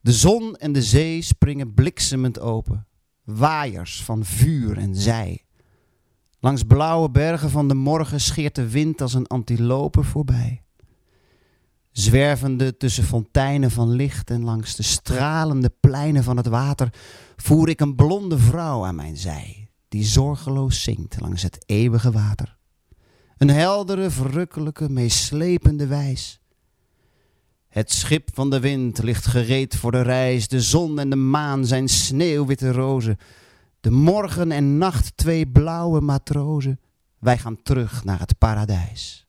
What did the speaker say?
De zon en de zee springen bliksemend open, waaiers van vuur en zij. Langs blauwe bergen van de morgen scheert de wind als een antilope voorbij. Zwervende tussen fonteinen van licht en langs de stralende pleinen van het water voer ik een blonde vrouw aan mijn zij, die zorgeloos zingt langs het eeuwige water. Een heldere, verrukkelijke, meeslepende wijs. Het schip van de wind ligt gereed voor de reis, de zon en de maan zijn sneeuwwitte rozen. De morgen en nacht twee blauwe matrozen, wij gaan terug naar het paradijs.